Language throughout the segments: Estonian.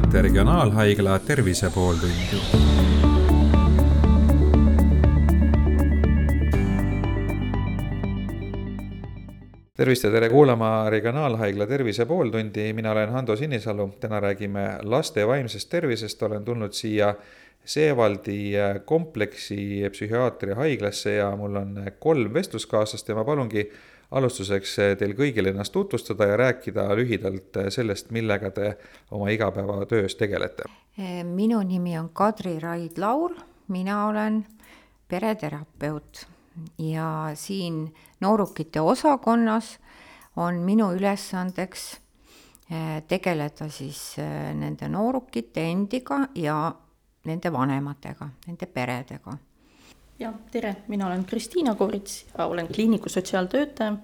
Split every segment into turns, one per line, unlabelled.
kuulate Regionaalhaigla Tervise pooltundi. tervist ja tere kuulama Regionaalhaigla Tervise pooltundi, mina olen Hando Sinisalu, täna räägime laste vaimsest tervisest, olen tulnud siia Seevaldi kompleksi psühhiaatria haiglasse ja mul on kolm vestluskaaslast ja ma palungi alustuseks eh, teil kõigil ennast tutvustada ja rääkida lühidalt eh, sellest, millega te oma igapäevatöös tegelete.
Eh, minu nimi on Kadri Raid-Laur, mina olen pereterapeut ja siin noorukite osakonnas on minu ülesandeks tegeleda siis nende noorukite endiga ja nende vanematega, nende peredega
ja tere, mina olen Kristiina Korits ja olen kliiniku sotsiaaltöötaja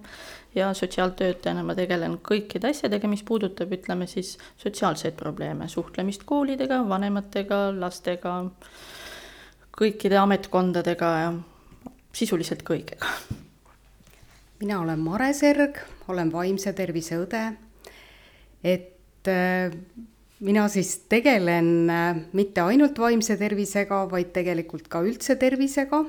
ja sotsiaaltöötajana ma tegelen kõikide asjadega, mis puudutab, ütleme siis sotsiaalseid probleeme, suhtlemist koolidega, vanematega, lastega, kõikide ametkondadega ja sisuliselt kõigega.
mina olen Mare Serg, olen vaimse tervise õde. et äh, mina siis tegelen äh, mitte ainult vaimse tervisega, vaid tegelikult ka üldse tervisega,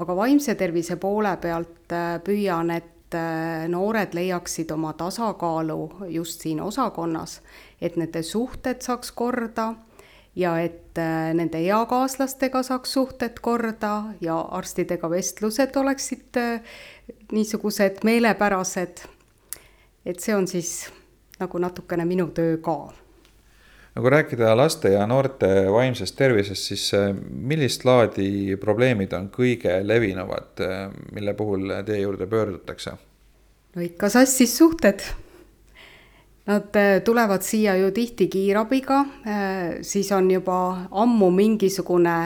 aga vaimse tervise poole pealt äh, püüan, et äh, noored leiaksid oma tasakaalu just siin osakonnas, et nende suhted saaks korda ja et nende eakaaslastega saaks suhted korda ja arstidega vestlused oleksid niisugused meelepärased. et see on siis nagu natukene minu töö ka
no kui rääkida laste ja noorte vaimsest tervisest, siis äh, millist laadi probleemid on kõige levinumad, äh, mille puhul teie juurde pöördutakse?
no ikka sassis suhted. Nad äh, tulevad siia ju tihti kiirabiga, siis on juba ammu mingisugune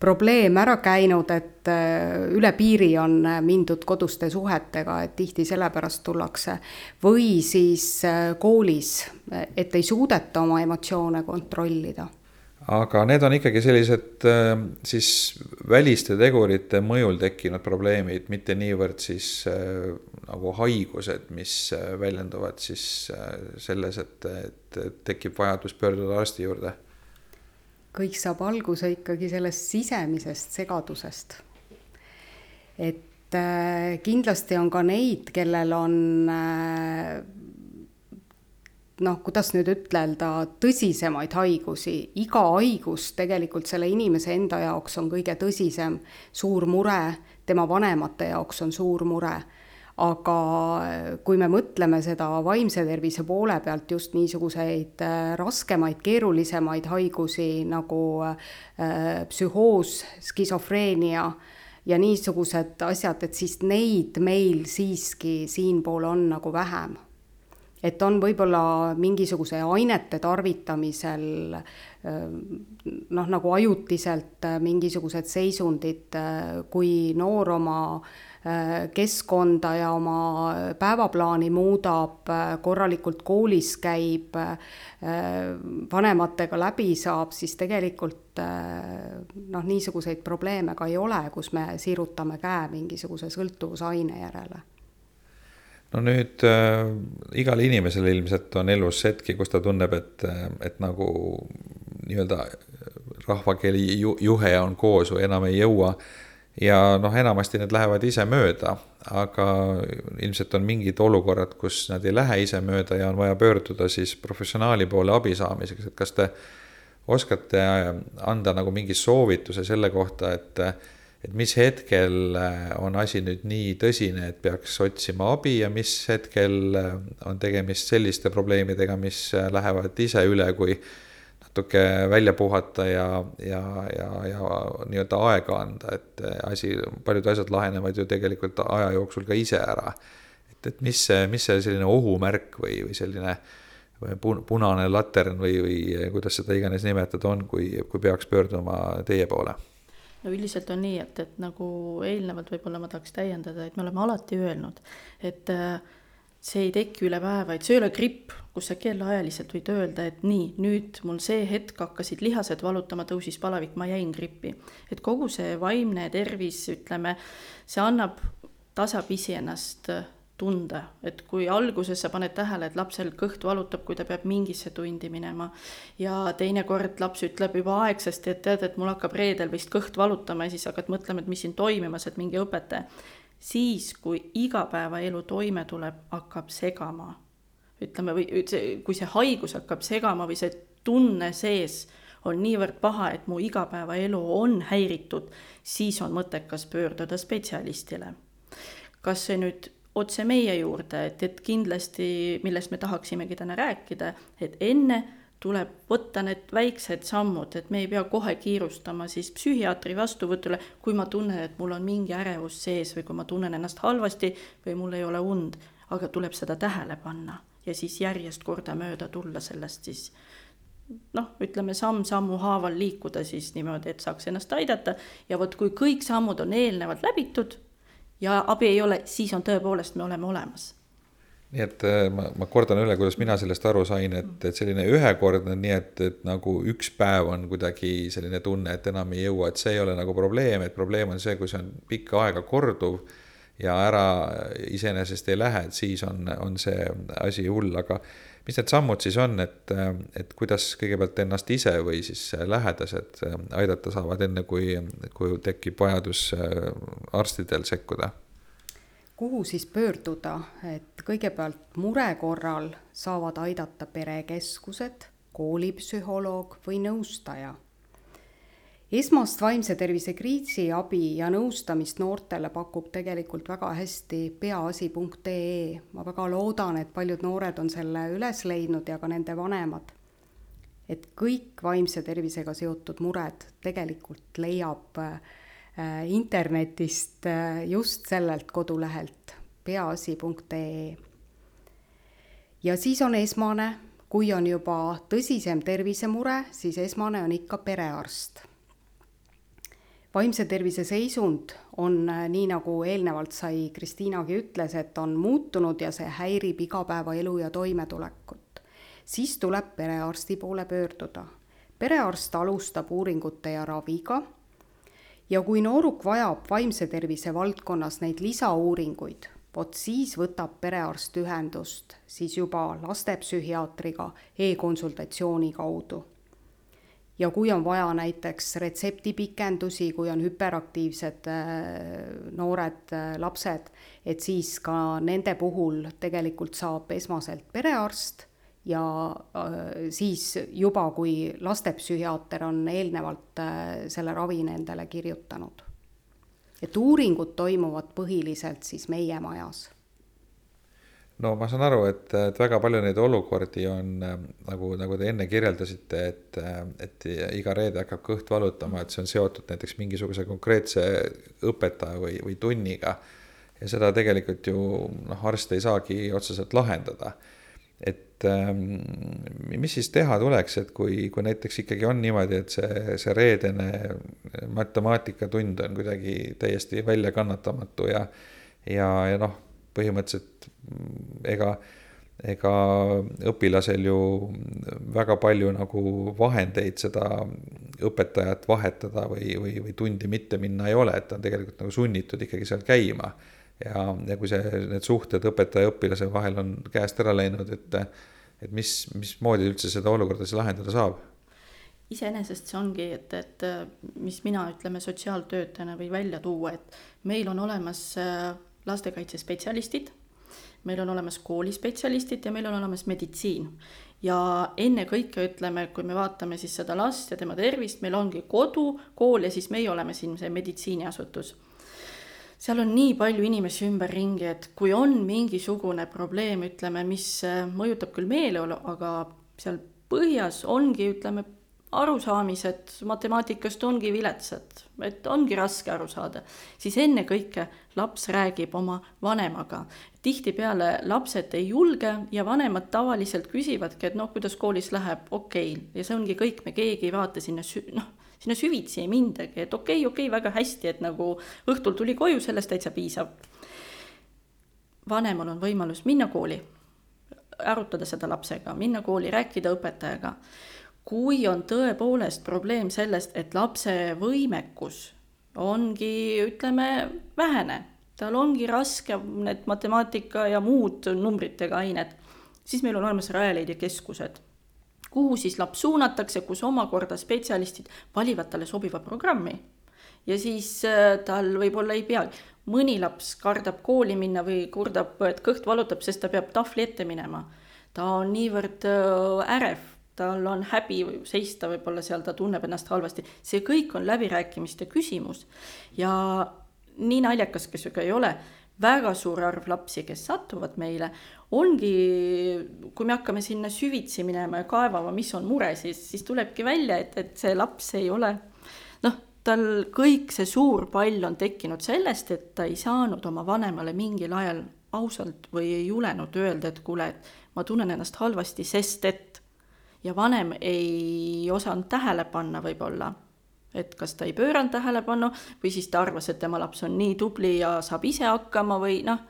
probleem ära käinud, et äh, üle piiri on äh, mindud koduste suhetega, et tihti sellepärast tullakse. või siis äh, koolis, et ei suudeta oma emotsioone kontrollida.
aga need on ikkagi sellised siis väliste tegurite mõjul tekkinud probleemid, mitte niivõrd siis nagu haigused, mis väljenduvad siis selles, et, et tekib vajadus pöörduda arsti juurde
kõik saab alguse ikkagi sellest sisemisest segadusest. et äh, kindlasti on ka neid, kellel on äh, noh, kuidas nüüd ütelda, tõsisemaid haigusi, iga haigus tegelikult selle inimese enda jaoks on kõige tõsisem suur mure, tema vanemate jaoks on suur mure aga kui me mõtleme seda vaimse tervise poole pealt just niisuguseid äh, raskemaid, keerulisemaid haigusi nagu äh, psühhoos, skisofreenia ja niisugused asjad, et siis neid meil siiski siinpool on nagu vähem. Et on võib-olla mingisuguse ainete tarvitamisel noh, nagu ajutiselt mingisugused seisundid, kui noor oma Äh, keskkonda ja oma päevaplaani muudab, äh, korralikult koolis käib, äh, vanematega läbi saab, siis tegelikult noh, niisuguseid probleeme ka ei ole, kus me sirutame käe mingisuguse sõltuvusaine järele.
No nüüd äh, igal inimesel ilmselt on elus hetki, kus ta tunneb, et, et nagu nii-öelda rahvakeeli ju, juhe on koos või enam ei jõua. äh, ja noh, enamasti need lähevad ise mööda, aga ilmselt on mingid olukorrad, kus nad ei lähe ise mööda ja on vaja pöörduda siis professionaali poole abi saamiseks, et kas te oskate anda nagu mingi soovituse selle kohta, et et mis hetkel on asi nüüd nii tõsine, et peaks otsima abi ja mis hetkel on tegemist selliste probleemidega, mis lähevad ise üle, kui natuke välja puhata ja, ja, ja, ja nii-öelda aega anda, et asi, paljud asjad lahenevad ju tegelikult aja jooksul ka ise ära. et, et mis see, mis see selline ohumärk või, või selline punane latern või, või kuidas seda iganes nimetada on, kui, kui peaks pöörduma teie poole?
no üldiselt on nii, et, et nagu eelnevalt võib-olla ma tahaks täiendada, et me oleme alati öelnud, et äh, see ei teki üle päeva, et see ei ole gripp, kus sa kellaajaliselt võid öelda, et nii, nüüd mul see hetk hakkasid lihased valutama, tõusis palavik, ma jäin grippi. et kogu see vaimne tervis, ütleme, see annab tasapisi ennast tunde, et kui alguses sa paned tähele, et lapsel kõht valutab, kui ta peab mingisse tundi minema ja teinekord laps ütleb juba aegsasti, et tead, et mul hakkab reedel vist kõht valutama ja siis hakkad mõtlema, et mis siin toimumas, et mingi õpetaja. Siis, kui igapäevaelu toime tuleb, hakkab segama. ütleme, või see, kui see haigus hakkab segama või see tunne sees on niivõrd paha, et mu igapäevaelu on häiritud, siis on mõttekas pöörduda spetsialistile. kas see nüüd otse meie juurde, et, et kindlasti, millest me tahaksimegi täna rääkida, et enne tuleb võtta need väiksed sammud, et me ei pea kohe kiirustama siis psühhiaatri vastuvõtule, kui ma tunnen, et mul on mingi ärevus sees või kui ma tunnen ennast halvasti või mul ei ole und, aga tuleb seda tähele panna ja siis järjest kordamööda tulla sellest siis noh, ütleme samm-sammu haaval liikuda siis niimoodi, et saaks ennast aidata ja vot kui kõik sammud on eelnevalt läbitud ja abi ei ole, siis on tõepoolest, me oleme olemas
nii et äh, ma, ma kordan üle, kuidas mina sellest aru sain, et, et selline ühekordne, nii et, et nagu üks päev on kuidagi selline tunne, et enam ei jõua, et see ei ole nagu probleem, et probleem on see, kui see on pikka aega korduv ja ära iseenesest ei lähe, et siis on, on see asi hull, aga mis need sammud siis on, et, et kuidas kõigepealt ennast ise või siis lähedased aidata saavad, enne kui, kui tekib vajadus äh, arstidel sekkuda?
Kuhu siis pöörduda, et kõigepealt mure korral saavad aidata perekeskused, koolipsühholoog või nõustaja esmast vaimse tervise kriisiabi ja nõustamist noortele pakub tegelikult väga hästi peaasi.ee. ma väga loodan, et paljud noored on selle üles leidnud ja ka nende vanemad. et kõik vaimse tervisega seotud mured tegelikult leiab äh, internetist äh, just sellelt kodulehelt peaasi.ee. ja siis on esmane, kui on juba tõsisem tervisemure, siis esmane on ikka perearst vaimse tervise seisund on äh, nii, nagu eelnevalt sai Kristiinagi ütles, et on muutunud ja see häirib igapäevaelu ja toimetulekut. siis tuleb perearsti poole pöörduda. perearst alustab uuringute ja raviga ja kui nooruk vajab vaimse tervise valdkonnas neid lisauuringuid, vot siis võtab perearst ühendust siis juba lastepsühhiaatriga e-konsultatsiooni kaudu. Ja kui on vaja näiteks retseptipikendusi, kui on hüperaktiivsed äh, noored äh, lapsed, et siis ka nende puhul tegelikult saab esmaselt perearst ja äh, siis juba, kui lastepsühhiaater on eelnevalt selle ravi nendele kirjutanud. et uuringud toimuvad põhiliselt siis meie majas
no ma saan aru, et, et väga palju neid olukordi on nagu, nagu te enne kirjeldasite, et, et iga reede hakkab kõht valutama, et see on seotud näiteks mingisuguse konkreetse õpetaja või, või tunniga. ja seda tegelikult ju noh, arst ei saagi otseselt lahendada. Et mis siis teha tuleks, et kui, kui näiteks ikkagi on niimoodi, et see, see reedene matemaatikatund on kuidagi täiesti väljakannatamatu ja, ja, ja noh põhimõtteliselt ega, ega õpilasel ju väga palju nagu vahendeid seda õpetajat vahetada või, või, või tundi mitte minna ei ole, et ta on tegelikult nagu sunnitud ikkagi seal käima. Ja, ja kui see, need suhted õpetaja ja õpilase vahel on käest ära läinud, et, et mis, mismoodi üldse seda olukorda siis lahendada saab
iseenesest see ongi, et, et mis mina, ütleme, sotsiaaltöötajana või välja tuua, et meil on olemas lastekaitsespetsialistid, meil on olemas koolispetsialistid ja meil on olemas meditsiin. ja ennekõike ütleme, kui me vaatame siis seda last ja tema tervist, meil ongi kodu, kool ja siis meie oleme siin see meditsiiniasutus seal on nii palju inimesi ümberringi, et kui on mingisugune probleem, ütleme, mis mõjutab küll meeleolu, aga seal põhjas ongi, ütleme, arusaamised matemaatikast ongi viletsad, et ongi raske aru saada, siis ennekõike laps räägib oma vanemaga. tihtipeale lapsed ei julge ja vanemad tavaliselt küsivadki, et noh, kuidas koolis läheb, okei okay., ja see ongi kõik, me keegi ei vaata sinna sü-, noh, sinna süvitsi ei mindagi, et okei okay,, okei okay,, väga hästi, et nagu õhtul tuli koju, sellest täitsa piisab. vanemal on võimalus minna kooli, arutada seda lapsega, minna kooli, rääkida õpetajaga kui on tõepoolest probleem sellest, et lapse võimekus ongi, ütleme, vähene, tal ongi raske need matemaatika ja muud numbritega ained, siis meil on olemas Rajaleidja keskused, kuhu siis laps suunatakse, kus omakorda spetsialistid valivad talle sobiva programmi. ja siis äh, tal võib-olla ei pea, mõni laps kardab kooli minna või kurdab, et kõht valutab, sest ta peab tahvli ette minema. ta on niivõrd äh, ärev, tal on häbi seista võib-olla seal, ta tunneb ennast halvasti, see kõik on läbirääkimiste küsimus. Ja nii naljakas, kes ka ei ole, väga suur arv lapsi, kes satuvad meile, ongi, kui me hakkame sinna süvitsi minema ja kaevama, mis on mure, siis, siis tulebki välja, et, et see laps ei ole noh, tal kõik see suur pall on tekkinud sellest, et ta ei saanud oma vanemale mingil ajal ausalt või ei julenud öelda, et kuule, et ma tunnen ennast halvasti, sest et ja vanem ei osanud tähele panna võib-olla et kas ta ei pööranud tähelepanu või siis ta arvas, et tema laps on nii tubli ja saab ise hakkama või noh,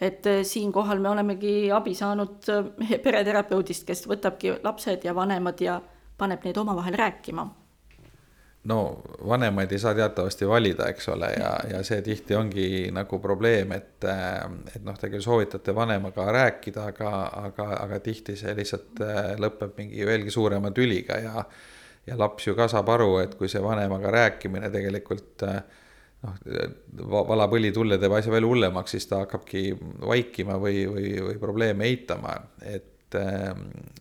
et eh, siinkohal me olemegi abi saanud eh, pereterapeudist, kes võtabki lapsed ja vanemad ja paneb neid omavahel rääkima.
No vanemaid ei saa teatavasti valida, eks ole, ja, ja see tihti ongi nagu probleem, et, eh, et noh, te küll soovitate vanemaga rääkida, aga, aga, aga tihti see lihtsalt lõpeb mingi veelgi suurema tüliga ja ja laps ju ka saab aru, et kui see vanemaga rääkimine tegelikult äh, noh, valab õli tulle, teeb asja veel hullemaks, siis ta hakkabki vaikima või, või, või probleeme eitama, et äh,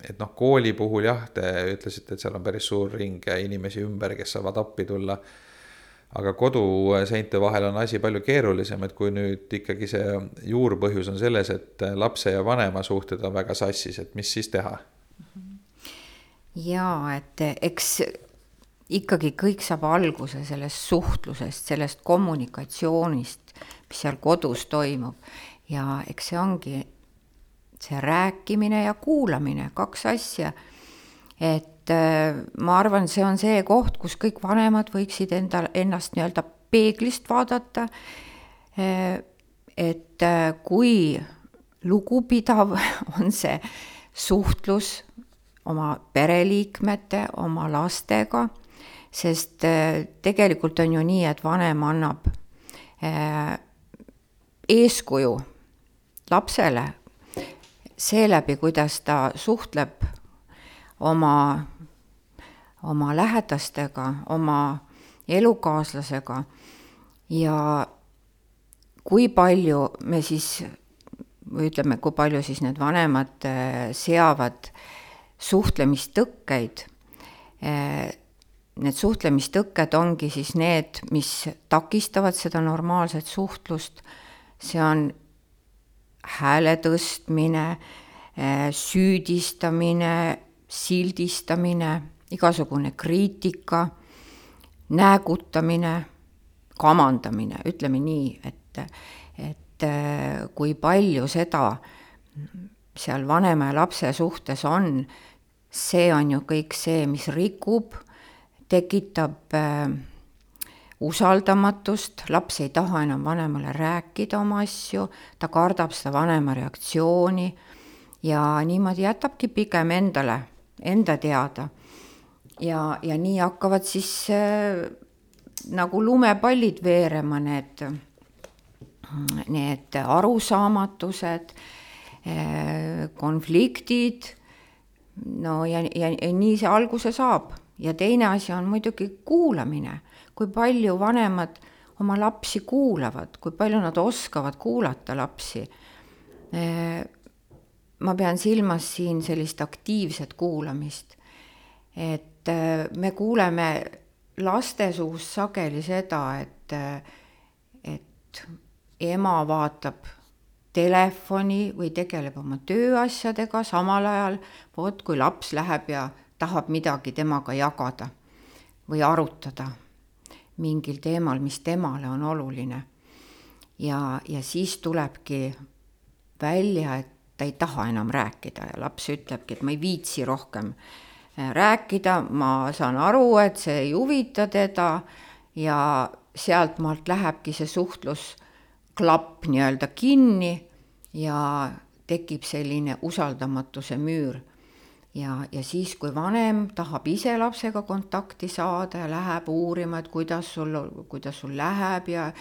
et noh, kooli puhul jah, te ütlesite, et seal on päris suur ring inimesi ümber, kes saavad appi tulla. aga koduseinte vahel on asi palju keerulisem, et kui nüüd ikkagi see juurpõhjus on selles, et lapse ja vanema suhted on väga sassis, et mis siis teha
jaa, et eks ikkagi kõik saab alguse sellest suhtlusest, sellest kommunikatsioonist, mis seal kodus toimub. ja eks see ongi see rääkimine ja kuulamine, kaks asja. et äh, ma arvan, see on see koht, kus kõik vanemad võiksid endal, ennast nii-öelda peeglist vaadata. Äh, et äh, kui lugupidav on see suhtlus oma pereliikmete, oma lastega, sest äh, tegelikult on ju nii, et vanem annab äh, eeskuju lapsele seeläbi, kuidas ta suhtleb oma, oma lähedastega, oma elukaaslasega ja kui palju me siis, või ütleme, kui palju siis need vanemad äh, seavad suhtlemistõkkeid. Need suhtlemistõkked ongi siis need, mis takistavad seda normaalset suhtlust. see on hääle tõstmine, eh, süüdistamine, sildistamine, igasugune kriitika, näägutamine, kamandamine, ütleme nii, et, et eh, kui palju seda seal vanema ja lapse suhtes on, see on ju kõik see, mis rikub, tekitab äh, usaldamatust, laps ei taha enam vanemale rääkida oma asju, ta kardab seda vanema reaktsiooni ja niimoodi jätabki pigem endale, enda teada. ja, ja nii hakkavad siis äh, nagu lumepallid veerema need, need arusaamatused äh,, konfliktid. No ja, ja, ja nii see alguse saab ja teine asi on muidugi kuulamine, kui palju vanemad oma lapsi kuulavad, kui palju nad oskavad kuulata lapsi. ma pean silmas siin sellist aktiivset kuulamist, et me kuuleme laste suust sageli seda, et, et ema vaatab telefoni või tegeleb oma tööasjadega, samal ajal vot kui laps läheb ja tahab midagi temaga jagada või arutada mingil teemal, mis temale on oluline. ja, ja siis tulebki välja, et ta ei taha enam rääkida ja laps ütlebki, et ma ei viitsi rohkem äh, rääkida, ma saan aru, et see ei huvita teda ja sealtmaalt lähebki see suhtlus klapp nii-öelda kinni ja tekib selline usaldamatuse müür. Ja, ja siis, kui vanem tahab ise lapsega kontakti saada ja läheb uurima, et kuidas sul, kuidas sul läheb ja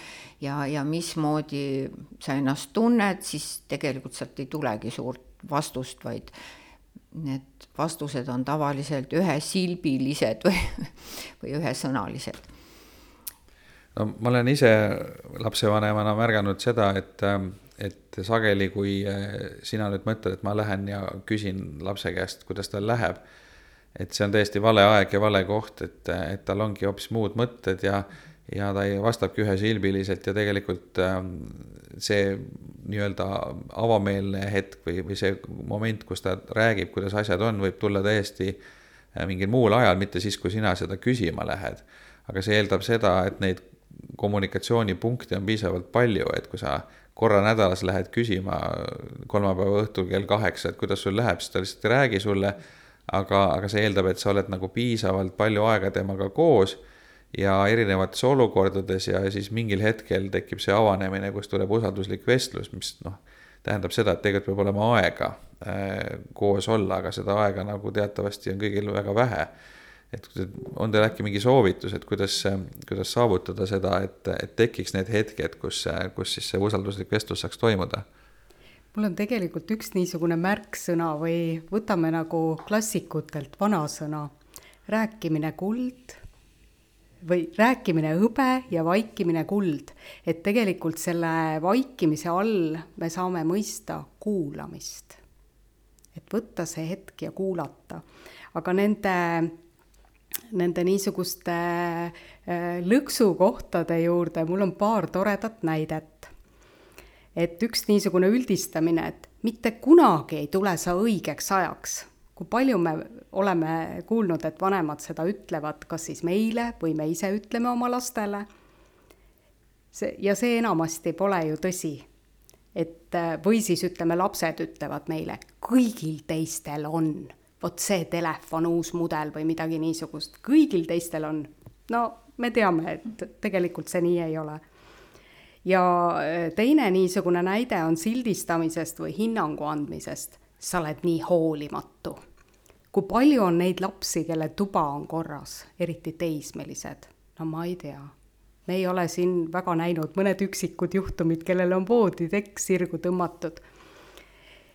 ja, ja mismoodi sa ennast tunned, siis tegelikult sealt ei tulegi suurt vastust, vaid need vastused on tavaliselt ühesilbilised või, või ühesõnalised.
no ma olen ise lapsevanemana märganud seda, et et sageli, kui eh, sina nüüd mõtled, et ma lähen ja küsin lapse käest, kuidas tal läheb, et see on täiesti vale aeg ja vale koht, et, et tal ongi hoopis muud mõtted ja, ja ta ei vastabki ühesilbiliselt ja tegelikult ehm, see nii-öelda avameelne hetk või, või see moment, kus ta räägib, kuidas asjad on, võib tulla täiesti eh, mingil muul ajal, mitte siis, kui sina seda küsima lähed. aga see eeldab seda, et neid kommunikatsioonipunkte on piisavalt palju, et kui sa korra nädalas lähed küsima kolmapäeva õhtul kell kaheksa, et kuidas sul läheb, siis ta lihtsalt ei räägi sulle. aga, aga see eeldab, et sa oled nagu piisavalt palju aega temaga koos ja erinevates olukordades ja siis mingil hetkel tekib see avanemine, kus tuleb usalduslik vestlus, mis noh, tähendab seda, et tegelikult peab olema aega äh, koos olla, aga seda aega nagu teatavasti on kõigil väga vähe et on teil äkki mingi soovitus, et kuidas, kuidas saavutada seda, et, et tekiks need hetked, kus, kus siis see usalduslik vestlus saaks toimuda?
mul on tegelikult üks niisugune märksõna või võtame nagu klassikutelt vanasõna, rääkimine kuld või rääkimine hõbe ja vaikimine kuld. et tegelikult selle vaikimise all me saame mõista kuulamist. et võtta see hetk ja kuulata. aga nende nende niisuguste äh, lõksukohtade juurde mul on paar toredat näidet. et üks niisugune üldistamine, et mitte kunagi ei tule sa õigeks ajaks. kui palju me oleme kuulnud, et vanemad seda ütlevad, kas siis meile või me ise ütleme oma lastele. see, ja see enamasti pole ju tõsi. et äh, või siis ütleme, lapsed ütlevad meile, kõigil teistel on vot see telefon, uus mudel või midagi niisugust, kõigil teistel on. no me teame, et tegelikult see nii ei ole. ja äh, teine niisugune näide on sildistamisest või hinnangu andmisest. sa oled nii hoolimatu. kui palju on neid lapsi, kelle tuba on korras, eriti teismelised? no ma ei tea me ei ole siin väga näinud mõned üksikud juhtumid, kellel on vooditekk sirgu tõmmatud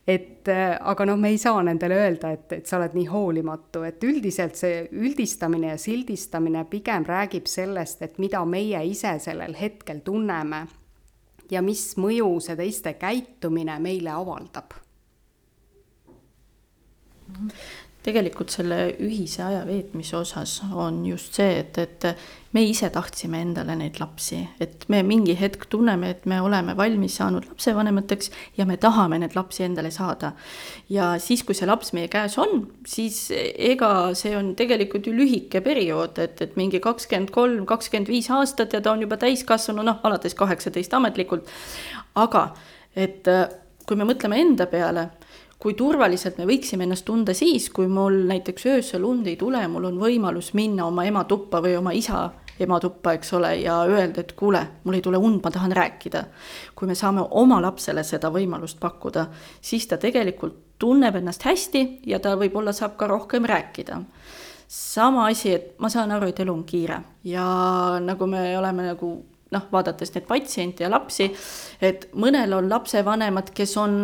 et äh, aga noh, me ei saa nendele öelda, et, et sa oled nii hoolimatu, et üldiselt see üldistamine ja sildistamine pigem räägib sellest, et mida meie ise sellel hetkel tunneme ja mis mõju see teiste käitumine meile avaldab
tegelikult selle ühise aja veetmise osas on just see, et, et me ise tahtsime endale neid lapsi, et me mingi hetk tunneme, et me oleme valmis saanud lapsevanemateks ja me tahame neid lapsi endale saada. ja siis, kui see laps meie käes on, siis ega see on tegelikult ju lühike periood, et, et mingi kakskümmend kolm, kakskümmend viis aastat ja ta on juba täiskasvanu, noh, alates kaheksateist ametlikult. aga et kui me mõtleme enda peale kui turvaliselt me võiksime ennast tunda siis, kui mul näiteks öösel und ei tule, mul on võimalus minna oma ema tuppa või oma isa ema tuppa, eks ole, ja öelda, et kuule, mul ei tule und, ma tahan rääkida. kui me saame oma lapsele seda võimalust pakkuda, siis ta tegelikult tunneb ennast hästi ja ta võib-olla saab ka rohkem rääkida. sama asi, et ma saan aru, et elu on kiire ja nagu me oleme nagu noh, vaadates neid patsiente ja lapsi, et mõnel on lapsevanemad, kes on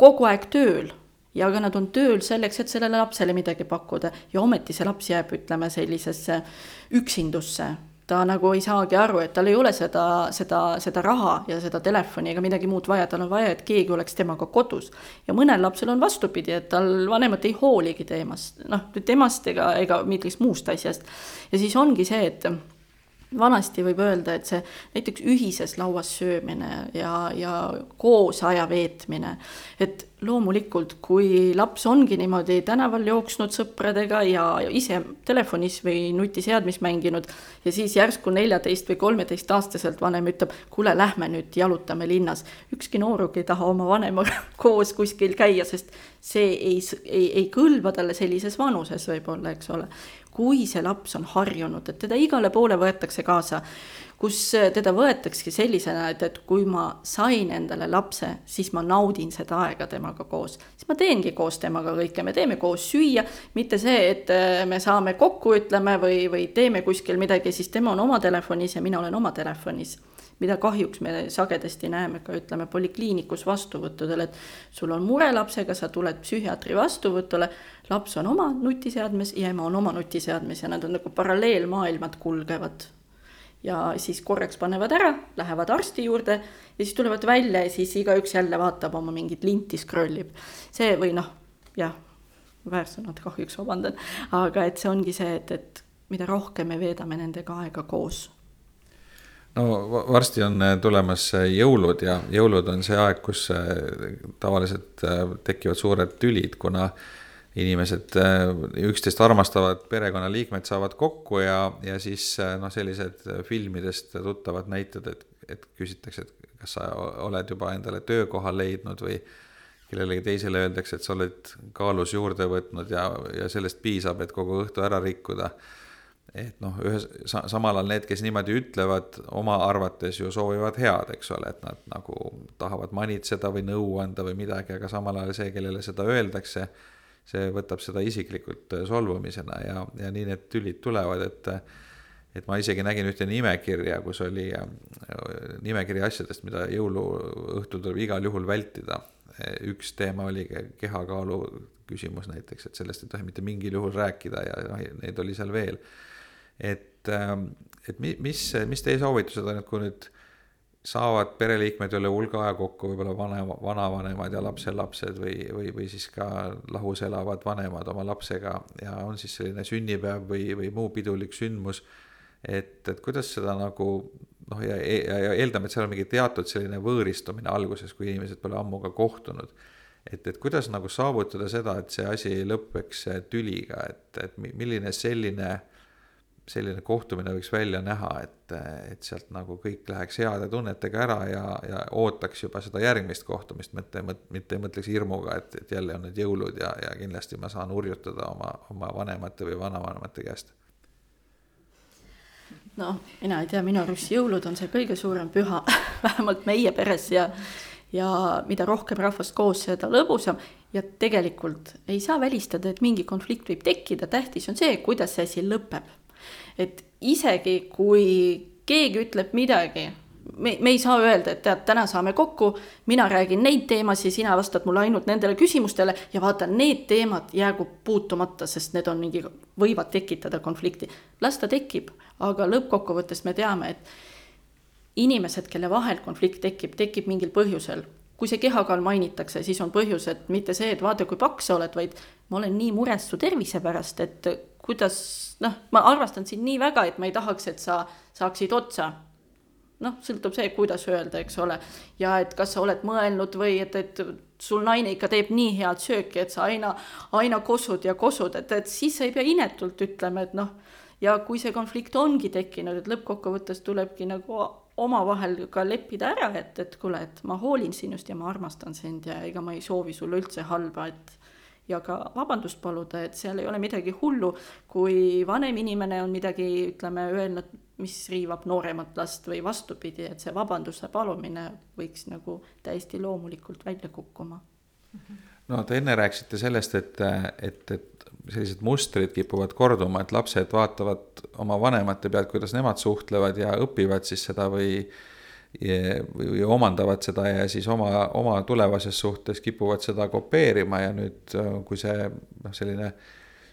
kogu aeg tööl ja ka nad on tööl selleks, et sellele lapsele midagi pakkuda ja ometi see laps jääb, ütleme, sellisesse üksindusse. ta nagu ei saagi aru, et tal ei ole seda, seda, seda raha ja seda telefoni ega midagi muud vaja, tal on vaja, et keegi oleks temaga kodus. ja mõnel lapsel on vastupidi, et tal vanemad ei hooligi temast, noh, temast ega, ega millestki muust asjast. ja siis ongi see, et vanasti võib öelda, et see näiteks ühises lauas söömine ja, ja koos aja veetmine, et loomulikult, kui laps ongi niimoodi tänaval jooksnud sõpradega ja ise telefonis või nutiseadmes mänginud ja siis järsku neljateist või kolmeteistaastaselt vanem ütleb, kuule, lähme nüüd jalutame linnas. ükski nooruk ei taha oma vanemaga koos kuskil käia, sest see ei, ei, ei kõlba talle sellises vanuses võib-olla, eks ole. Kui see laps on harjunud, et teda igale poole võetakse kaasa, kus teda võetaksegi sellisena, et, et kui ma sain endale lapse, siis ma naudin seda aega temaga koos. siis ma teengi koos temaga kõike, me teeme koos süüa, mitte see, et äh, me saame kokku, ütleme, või, või teeme kuskil midagi, siis tema on oma telefonis ja mina olen oma telefonis mida kahjuks me sagedasti näeme ka ütleme polikliinikus vastuvõttudel, et sul on mure lapsega, sa tuled psühhiaatri vastuvõtule, laps on oma nutiseadmes ja ema on oma nutiseadmes ja nad on nagu paralleelmaailmad kulgevad. ja siis korraks panevad ära, lähevad arsti juurde ja siis tulevad välja ja siis igaüks jälle vaatab oma mingit linti, scroll ib. see või noh, jah, väärsõnad kahjuks vabandan, aga et see ongi see, et, et mida rohkem me veedame nendega aega koos
no varsti on äh, tulemas äh, jõulud ja jõulud on see aeg, kus äh, tavaliselt tekivad suured tülid, kuna inimesed, üksteist armastavad perekonnaliikmed saavad kokku ja, ja siis noh, sellised filmidest tuttavad näited, et, et küsitakse, et kas sa oled juba endale töökoha leidnud või kellelegi teisele öeldakse, et sa oled kaalus juurde võtnud ja, ja sellest piisab, et kogu õhtu ära rikkuda et noh, ühes, samal ajal need, kes niimoodi ütlevad, oma arvates ju soovivad head, eks ole, et nad nagu tahavad manitseda või nõu anda või midagi, aga samal ajal see, kellele seda öeldakse, see võtab seda isiklikult solvumisena ja, ja nii need tülid tulevad, et et ma isegi nägin ühte nimekirja, kus oli nimekiri asjadest, mida jõuluõhtul tuleb igal juhul vältida. üks teema oli kehakaalu küsimus näiteks, et sellest ei tohi mitte mingil juhul rääkida ja noh, neid oli seal veel et, ähm, et mis, mis teie soovitused on, et kui nüüd saavad pereliikmed üle hulga aja kokku, võib-olla vanema, vanavanemad ja lapselapsed või, või, või siis ka lahus elavad vanemad oma lapsega ja on siis selline sünnipäev või, või muu pidulik sündmus. et, et kuidas seda nagu noh, ja, ja, ja eeldame, et seal on mingi teatud selline võõristumine alguses, kui inimesed pole ammu ka kohtunud. et, et kuidas nagu saavutada seda, et see asi ei lõpeks tüliga, et, et milline selline selline kohtumine võiks välja näha, et, et sealt nagu kõik läheks heade tunnetega ära ja, ja ootaks juba seda järgmist kohtumist, mitte, mitte ei mõtleks hirmuga, et, et jälle on need jõulud ja, ja kindlasti ma saan hurjutada oma, oma vanemate või vanavanemate käest.
noh, mina ei tea, minu arust jõulud on see kõige suurem püha vähemalt meie peres ja ja mida rohkem rahvast koos, seda lõbusam. Ja tegelikult ei saa välistada, et mingi konflikt võib tekkida, tähtis on see, kuidas see asi lõpeb et isegi kui keegi ütleb midagi, me, me ei saa öelda, et tead, täna saame kokku, mina räägin neid teemasid, sina vastad mulle ainult nendele küsimustele ja vaata, need teemad jäägu puutumata, sest need on mingi, võivad tekitada konflikti. las ta tekib, aga lõppkokkuvõttes me teame, et inimesed, kelle vahel konflikt tekib, tekib mingil põhjusel. Kui see kehakaal mainitakse, siis on põhjus, et mitte see, et vaata, kui paks sa oled, vaid ma olen nii mures su tervise pärast, et kuidas noh, ma armastan sind nii väga, et ma ei tahaks, et sa saaksid otsa. noh, sõltub see, kuidas öelda, eks ole. ja et kas sa oled mõelnud või et, et sul naine ikka teeb nii head sööki, et sa aina, aina kosud ja kosud, et, et siis sa ei pea inetult ütlema, et noh, ja kui see konflikt ongi tekkinud, et lõppkokkuvõttes tulebki nagu omavahel ka leppida ära, et, et kuule, et ma hoolin sinust ja ma armastan sind ja ega ma ei soovi sulle üldse halba, et ja ka vabandust paluda, et seal ei ole midagi hullu, kui vanem inimene on midagi, ütleme, öelnud, mis riivab nooremat last või vastupidi, et see vabanduse palumine võiks nagu täiesti loomulikult välja kukkuma.
no te enne rääkisite sellest, et, et, et sellised mustrid kipuvad korduma, et lapsed vaatavad oma vanemate pealt, kuidas nemad suhtlevad ja õpivad siis seda või või omandavad seda ja siis oma, oma tulevases suhtes kipuvad seda kopeerima ja nüüd, kui see noh, selline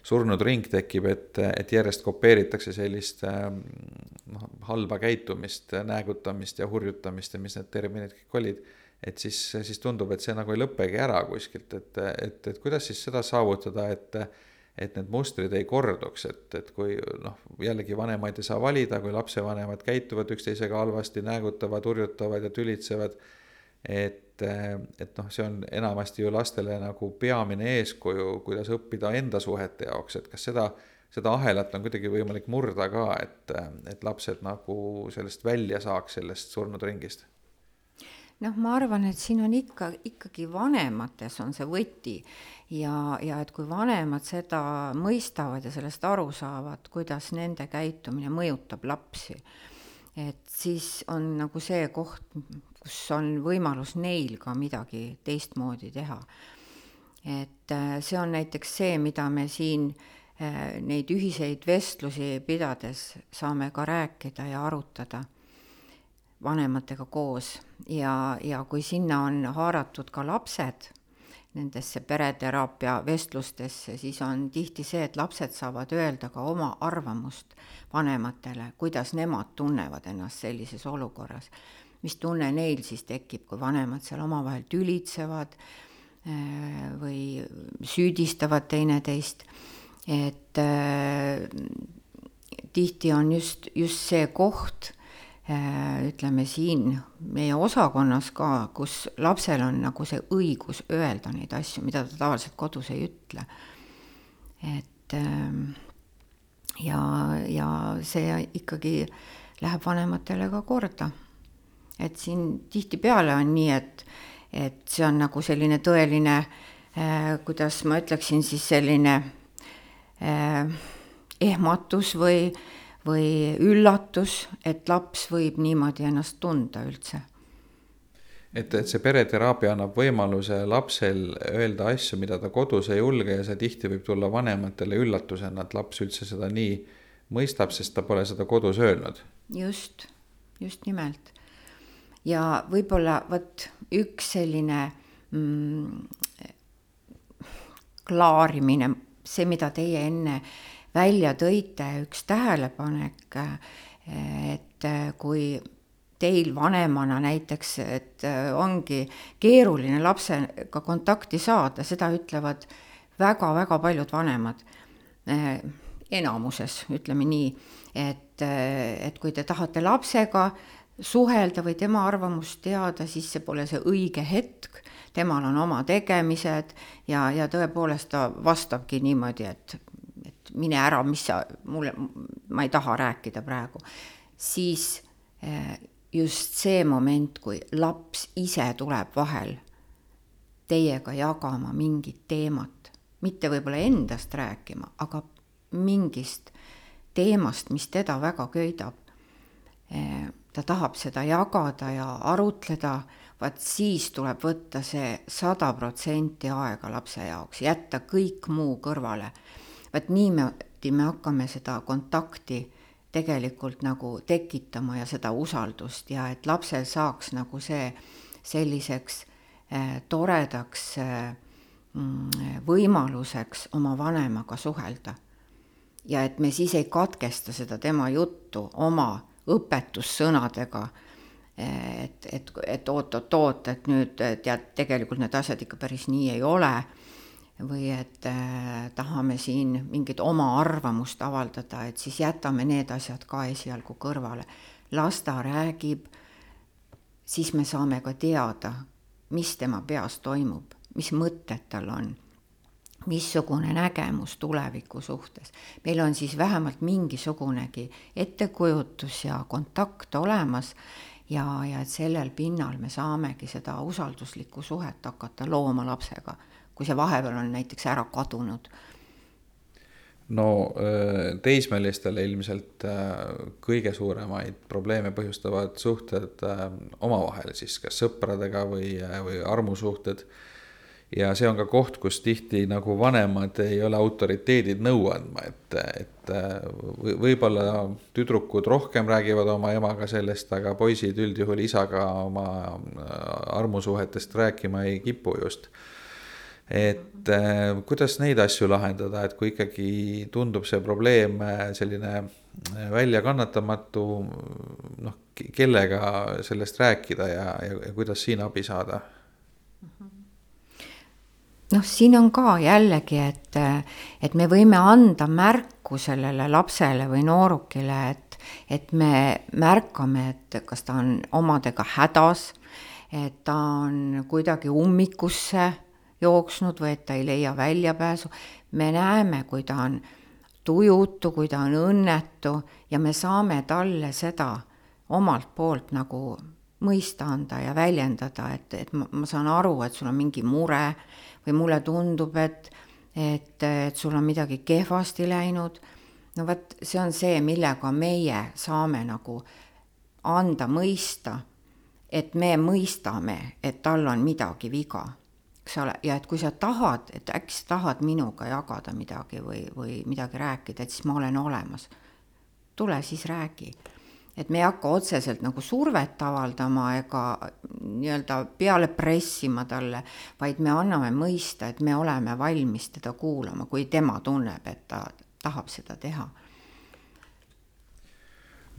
surnud ring tekib, et, et järjest kopeeritakse sellist noh, halba käitumist, näägutamist ja hurjutamist ja mis need terminid kõik olid, et siis, siis tundub, et see nagu ei lõpegi ära kuskilt, et, et, et kuidas siis seda saavutada, et et need mustrid ei korduks, et, et kui noh, jällegi vanemaid ei saa valida, kui lapsevanemad käituvad üksteisega halvasti, näägutavad, hurjutavad ja tülitsevad, et, et noh, see on enamasti ju lastele nagu peamine eeskuju, kuidas õppida enda suhete jaoks, et kas seda, seda ahelat on kuidagi võimalik murda ka, et, et lapsed nagu sellest välja saaks, sellest surnud ringist
noh, ma arvan, et siin on ikka, ikkagi vanemates on see võti ja, ja et kui vanemad seda mõistavad ja sellest aru saavad, kuidas nende käitumine mõjutab lapsi, et siis on nagu see koht, kus on võimalus neil ka midagi teistmoodi teha. et äh, see on näiteks see, mida me siin äh, neid ühiseid vestlusi pidades saame ka rääkida ja arutada vanematega koos ja, ja kui sinna on haaratud ka lapsed, nendesse pereteraapia vestlustesse, siis on tihti see, et lapsed saavad öelda ka oma arvamust vanematele, kuidas nemad tunnevad ennast sellises olukorras. mis tunne neil siis tekib, kui vanemad seal omavahel tülitsevad äh, või süüdistavad teineteist, et äh, tihti on just, just see koht ütleme siin meie osakonnas ka, kus lapsel on nagu see õigus öelda neid asju, mida ta tavaliselt kodus ei ütle. et ähm, ja, ja see ikkagi läheb vanematele ka korda. et siin tihtipeale on nii, et, et see on nagu selline tõeline eh,, kuidas ma ütleksin siis selline eh, ehmatus või eh, või üllatus, et laps võib niimoodi ennast tunda üldse.
et, et see pereteraapia annab võimaluse lapsel öelda asju, mida ta kodus ei julge ja see tihti võib tulla vanematele üllatusena, et laps üldse seda nii mõistab, sest ta pole seda kodus öelnud.
just, just nimelt. ja võib-olla vot üks selline mm, klaarimine, see, mida teie enne välja tõite, üks tähelepanek, et kui teil vanemana näiteks, et ongi keeruline lapsega kontakti saada, seda ütlevad väga-väga paljud vanemad. enamuses, ütleme nii, et, et kui te tahate lapsega suhelda või tema arvamust teada, siis see pole see õige hetk, temal on oma tegemised ja, ja tõepoolest ta vastabki niimoodi, et mine ära, mis sa mulle, ma ei taha rääkida praegu, siis eh, just see moment, kui laps ise tuleb vahel teiega jagama mingit teemat, mitte võib-olla endast rääkima, aga mingist teemast, mis teda väga köidab. Eh, ta tahab seda jagada ja arutleda, vaat siis tuleb võtta see sada protsenti aega lapse jaoks, jätta kõik muu kõrvale vaat niimoodi me hakkame seda kontakti tegelikult nagu tekitama ja seda usaldust ja et lapsel saaks nagu see selliseks äh, toredaks äh, võimaluseks oma vanemaga suhelda. ja et me siis ei katkesta seda tema juttu oma õpetussõnadega, et, et, et oot-oot-oot, et nüüd tead, tegelikult need asjad ikka päris nii ei ole või et äh, tahame siin mingit oma arvamust avaldada, et siis jätame need asjad ka esialgu kõrvale. las ta räägib, siis me saame ka teada, mis tema peas toimub, mis mõtted tal on, missugune nägemus tuleviku suhtes. meil on siis vähemalt mingisugunegi ettekujutus ja kontakt olemas ja, ja et sellel pinnal me saamegi seda usalduslikku suhet hakata looma lapsega kui see vahepeal on näiteks ära kadunud?
no äh, teismelistele ilmselt äh, kõige suuremaid probleeme põhjustavad suhted äh, omavahel siis kas sõpradega või, või armusuhted. ja see on ka koht, kus tihti nagu vanemad ei ole autoriteedid nõu andma, et, et võib-olla tüdrukud rohkem räägivad oma emaga sellest, aga poisid üldjuhul isaga oma armusuhetest rääkima ei kipu just et äh, kuidas neid asju lahendada, et kui ikkagi tundub see probleem äh, selline äh, väljakannatamatu, noh, kellega sellest rääkida ja, ja, ja kuidas siin abi saada?
noh, siin on ka jällegi, et, et me võime anda märku sellele lapsele või noorukile, et, et me märkame, et kas ta on omadega hädas, et ta on kuidagi ummikusse jooksnud või et ta ei leia väljapääsu. me näeme, kui ta on tujutu, kui ta on õnnetu ja me saame talle seda omalt poolt nagu mõista anda ja väljendada, et, et ma, ma saan aru, et sul on mingi mure või mulle tundub, et, et, et sul on midagi kehvasti läinud. no vot, see on see, millega meie saame nagu anda mõista, et me mõistame, et tal on midagi viga, eks ole, ja et kui sa tahad, et äkki sa tahad minuga jagada midagi või, või midagi rääkida, et siis ma olen olemas. tule siis räägi et me ei hakka otseselt nagu survet avaldama ega nii-öelda peale pressima talle, vaid me anname mõista, et me oleme valmis teda kuulama, kui tema tunneb, et ta tahab seda teha.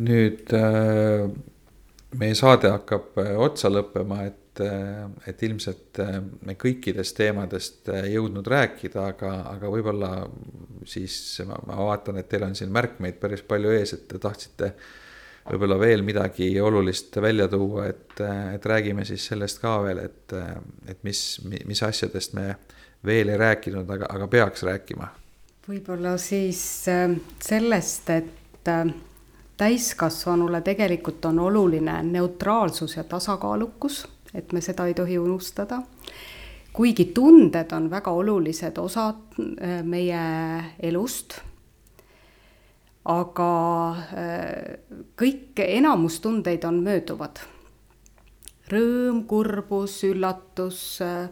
nüüd äh, meie saade hakkab äh, otsa lõppema, et, äh, et ilmselt me kõikidest teemadest jõudnud rääkida, aga, aga võib-olla siis ma, ma vaatan, et teil on siin märkmeid päris palju ees, et te tahtsite äh, võib-olla veel midagi olulist välja tuua, et, et räägime siis sellest ka veel, et, et mis, mis asjadest me veel ei rääkinud, aga, aga peaks rääkima.
võib-olla siis äh, sellest, et äh, täiskasvanule tegelikult on oluline neutraalsus ja tasakaalukus, et me seda ei tohi unustada. kuigi tunded on väga olulised osad äh, meie elust aga äh, kõik, enamus tundeid on mööduvad. rõõm, kurbus, üllatus, äh,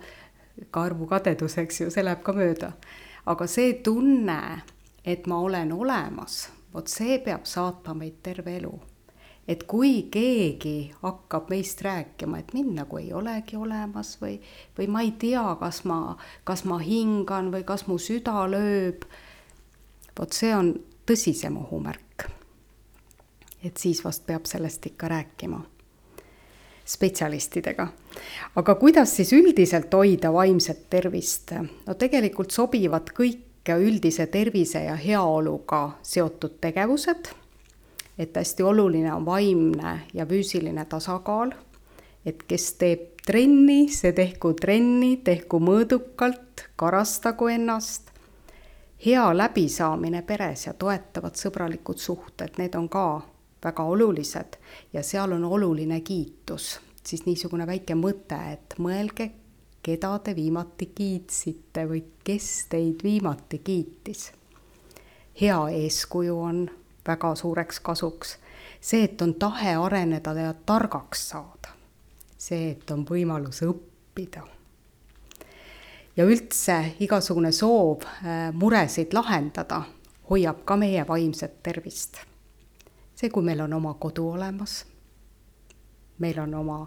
ka armukadedus, eks ju, see läheb ka mööda. aga see tunne, et ma olen olemas, vot see peab saatma meid terve elu. Et kui keegi hakkab meist rääkima, et mind nagu ei olegi olemas või, või ma ei tea, kas ma, kas ma hingan või kas mu süda lööb, vot see on tõsisem ohumärk. et siis vast peab sellest ikka rääkima spetsialistidega. aga kuidas siis üldiselt hoida vaimset tervist? no tegelikult sobivad kõik üldise tervise ja heaoluga seotud tegevused, et hästi oluline on vaimne ja füüsiline tasakaal, et kes teeb trenni, see tehku trenni, tehku mõõdukalt, karastagu ennast, hea läbisaamine peres ja toetavad sõbralikud suhted, need on ka väga olulised. Ja seal on oluline kiitus, siis niisugune väike mõte, et mõelge, keda te viimati kiitsite või kes teid viimati kiitis. hea eeskuju on väga suureks kasuks, see, et on tahe areneda ja targaks saada, see, et on võimalus õppida. Ja üldse igasugune soov äh, muresid lahendada hoiab ka meie vaimset tervist. see, kui meil on oma kodu olemas, meil on oma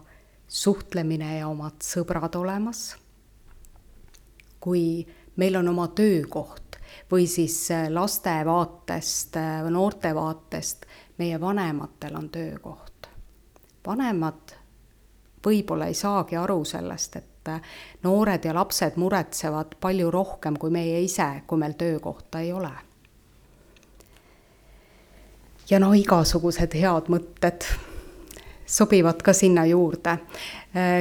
suhtlemine ja omad sõbrad olemas, kui meil on oma töökoht või siis äh, laste vaatest, äh, noorte vaatest, meie vanematel on töökoht. vanemad võib-olla ei saagi aru sellest, et noored ja lapsed muretsevad palju rohkem kui meie ise, kui meil töökohta ei ole. ja no igasugused head mõtted sobivad ka sinna juurde.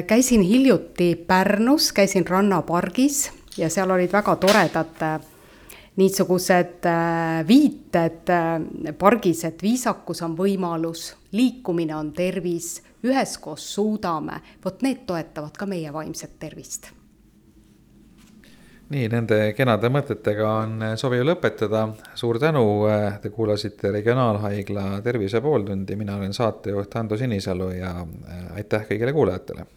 käisin hiljuti Pärnus, käisin rannapargis ja seal olid väga toredad niisugused äh, viited äh, pargis, et viisakus on võimalus, liikumine on tervis, üheskoos suudame, vot need toetavad ka meie vaimset tervist.
nii, nende kenade mõtetega on sobiv lõpetada, suur tänu, äh, te kuulasite Regionaalhaigla Tervise pooltundi, mina olen saatejuht Ando Sinisalu ja aitäh kõigile kuulajatele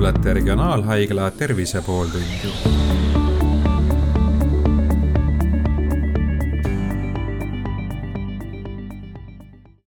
kuulate Regionaalhaigla Tervise pooltundi